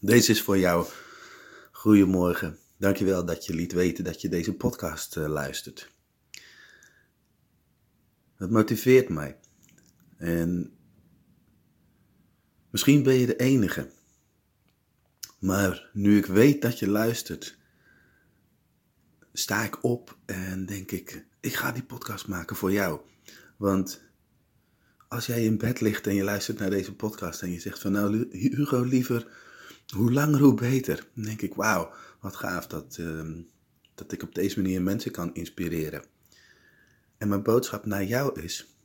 Deze is voor jou. Goedemorgen. Dankjewel dat je liet weten dat je deze podcast uh, luistert. Het motiveert mij. En misschien ben je de enige. Maar nu ik weet dat je luistert, sta ik op en denk ik, ik ga die podcast maken voor jou. Want als jij in bed ligt en je luistert naar deze podcast en je zegt van nou Hugo liever hoe langer hoe beter. Dan denk ik wauw wat gaaf dat, uh, dat ik op deze manier mensen kan inspireren. En mijn boodschap naar jou is,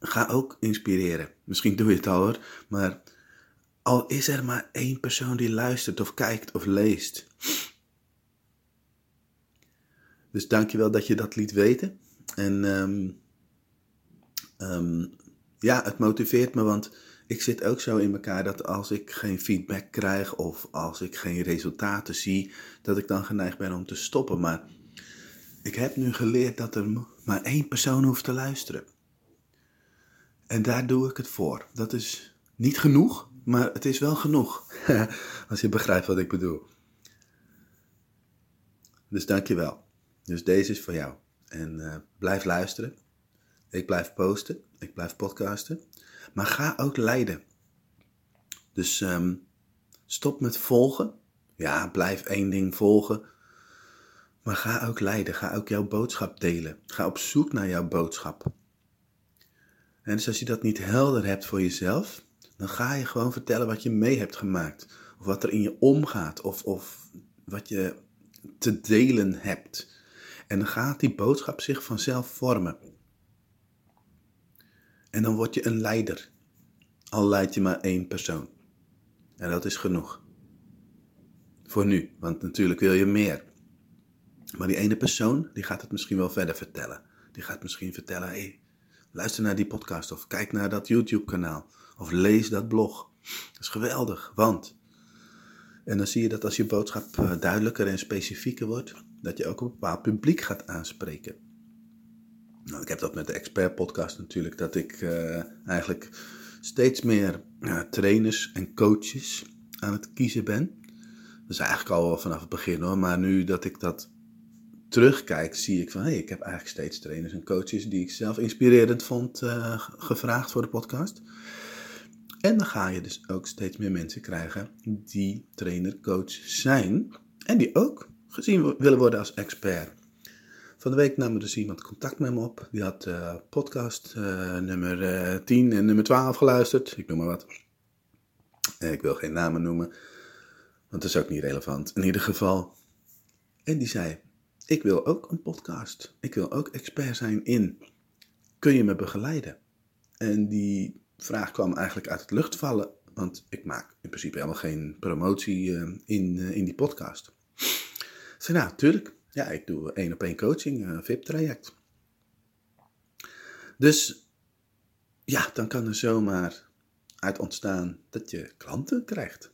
ga ook inspireren. Misschien doe je het al hoor, maar al is er maar één persoon die luistert of kijkt of leest. Dus dankjewel dat je dat liet weten. En um, um, ja, het motiveert me, want ik zit ook zo in elkaar dat als ik geen feedback krijg of als ik geen resultaten zie, dat ik dan geneigd ben om te stoppen. Maar ik heb nu geleerd dat er maar één persoon hoeft te luisteren. En daar doe ik het voor. Dat is niet genoeg, maar het is wel genoeg. Als je begrijpt wat ik bedoel. Dus dankjewel. Dus deze is voor jou. En uh, blijf luisteren. Ik blijf posten. Ik blijf podcasten. Maar ga ook leiden. Dus um, stop met volgen. Ja, blijf één ding volgen. Maar ga ook leiden. Ga ook jouw boodschap delen. Ga op zoek naar jouw boodschap. En dus als je dat niet helder hebt voor jezelf, dan ga je gewoon vertellen wat je mee hebt gemaakt. Of wat er in je omgaat. Of, of wat je te delen hebt. En dan gaat die boodschap zich vanzelf vormen. En dan word je een leider. Al leid je maar één persoon. En dat is genoeg. Voor nu, want natuurlijk wil je meer. Maar die ene persoon, die gaat het misschien wel verder vertellen. Die gaat misschien vertellen, hé, hey, luister naar die podcast of kijk naar dat YouTube kanaal. Of lees dat blog. Dat is geweldig, want... En dan zie je dat als je boodschap eh, duidelijker en specifieker wordt, dat je ook een bepaald publiek gaat aanspreken. Nou, ik heb dat met de expert podcast natuurlijk, dat ik uh, eigenlijk steeds meer uh, trainers en coaches aan het kiezen ben. Dat is eigenlijk al vanaf het begin hoor, maar nu dat ik dat terugkijk, zie ik van hé, hey, ik heb eigenlijk steeds trainers en coaches die ik zelf inspirerend vond uh, gevraagd voor de podcast. En dan ga je dus ook steeds meer mensen krijgen die trainer, coach zijn en die ook gezien willen worden als expert. Van de week nam er dus iemand contact met me op. Die had uh, podcast uh, nummer uh, eh, 10 en nummer 12 geluisterd. Ik noem maar wat. Ik wil geen namen noemen, want dat is ook niet relevant. In ieder geval. En die zei: Ik wil ook een podcast. Ik wil ook expert zijn in. Kun je me begeleiden? En die vraag kwam eigenlijk uit het lucht vallen, want ik maak in principe helemaal geen promotie in, in die podcast. Ik Nou, tuurlijk. Ja, ik doe één op één coaching, een VIP-traject. Dus ja, dan kan er zomaar uit ontstaan dat je klanten krijgt.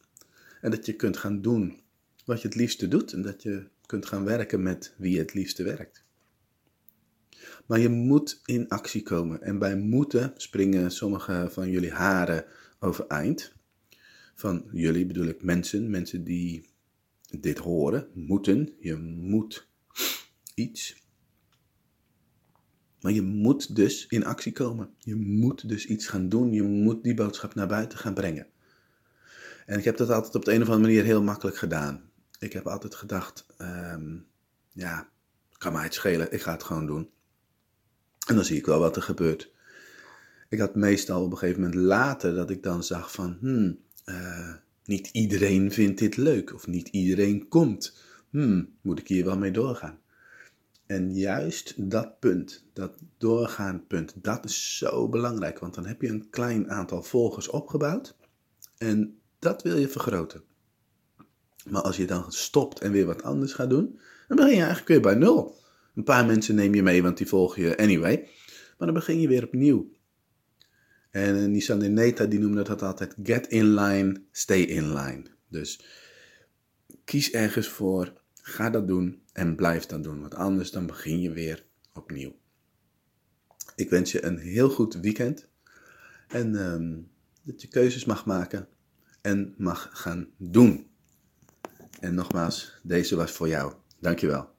En dat je kunt gaan doen wat je het liefste doet. En dat je kunt gaan werken met wie je het liefste werkt. Maar je moet in actie komen. En bij moeten springen sommige van jullie haren overeind. Van jullie bedoel ik mensen, mensen die dit horen, moeten. Je moet iets. Maar je moet dus in actie komen. Je moet dus iets gaan doen. Je moet die boodschap naar buiten gaan brengen. En ik heb dat altijd op de een of andere manier heel makkelijk gedaan. Ik heb altijd gedacht, um, ja, kan mij het schelen, ik ga het gewoon doen. En dan zie ik wel wat er gebeurt. Ik had meestal op een gegeven moment later dat ik dan zag van, hmm, uh, niet iedereen vindt dit leuk of niet iedereen komt. Hmm, moet ik hier wel mee doorgaan? En juist dat punt, dat doorgaan punt, dat is zo belangrijk. Want dan heb je een klein aantal volgers opgebouwd. En dat wil je vergroten. Maar als je dan stopt en weer wat anders gaat doen, dan begin je eigenlijk weer bij nul. Een paar mensen neem je mee, want die volgen je anyway. Maar dan begin je weer opnieuw. En Nissan Neta die noemde dat altijd get in line, stay in line. Dus kies ergens voor, ga dat doen en blijf dat doen. Want anders dan begin je weer opnieuw. Ik wens je een heel goed weekend. En um, dat je keuzes mag maken. en mag gaan doen. En nogmaals, deze was voor jou. Dankjewel.